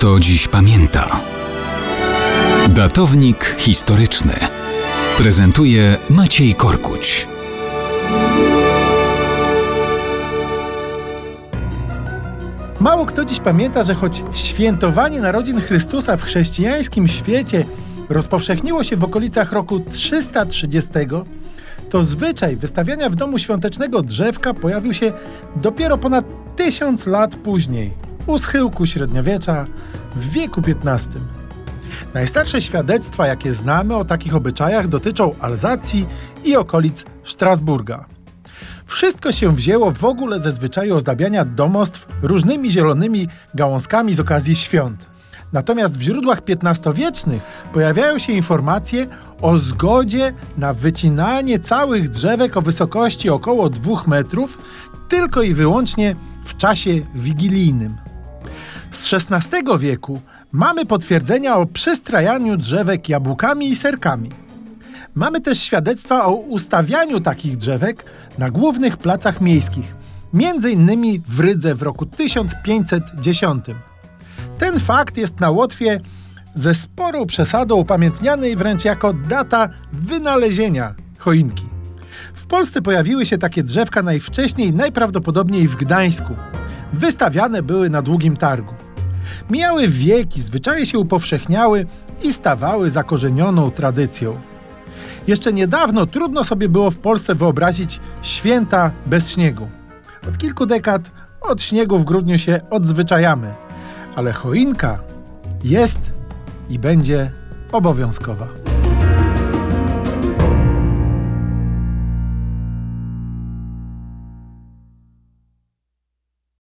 kto dziś pamięta. Datownik historyczny prezentuje Maciej Korkuć. Mało kto dziś pamięta, że choć świętowanie narodzin Chrystusa w chrześcijańskim świecie rozpowszechniło się w okolicach roku 330, to zwyczaj wystawiania w domu świątecznego drzewka pojawił się dopiero ponad tysiąc lat później, u schyłku średniowiecza w wieku XV. Najstarsze świadectwa, jakie znamy o takich obyczajach, dotyczą Alzacji i okolic Strasburga. Wszystko się wzięło w ogóle ze zwyczaju ozdabiania domostw różnymi zielonymi gałązkami z okazji świąt. Natomiast w źródłach XV-wiecznych pojawiają się informacje o zgodzie na wycinanie całych drzewek o wysokości około 2 metrów tylko i wyłącznie w czasie wigilijnym. Z XVI wieku mamy potwierdzenia o przystrajaniu drzewek jabłkami i serkami. Mamy też świadectwa o ustawianiu takich drzewek na głównych placach miejskich, między innymi w Rydze w roku 1510. Ten fakt jest na Łotwie ze sporą przesadą upamiętniany wręcz jako data wynalezienia choinki. Polsce pojawiły się takie drzewka najwcześniej najprawdopodobniej w Gdańsku. Wystawiane były na długim targu. Mijały wieki, zwyczaje się upowszechniały i stawały zakorzenioną tradycją. Jeszcze niedawno trudno sobie było w Polsce wyobrazić święta bez śniegu. Od kilku dekad od śniegu w grudniu się odzwyczajamy, ale choinka jest i będzie obowiązkowa.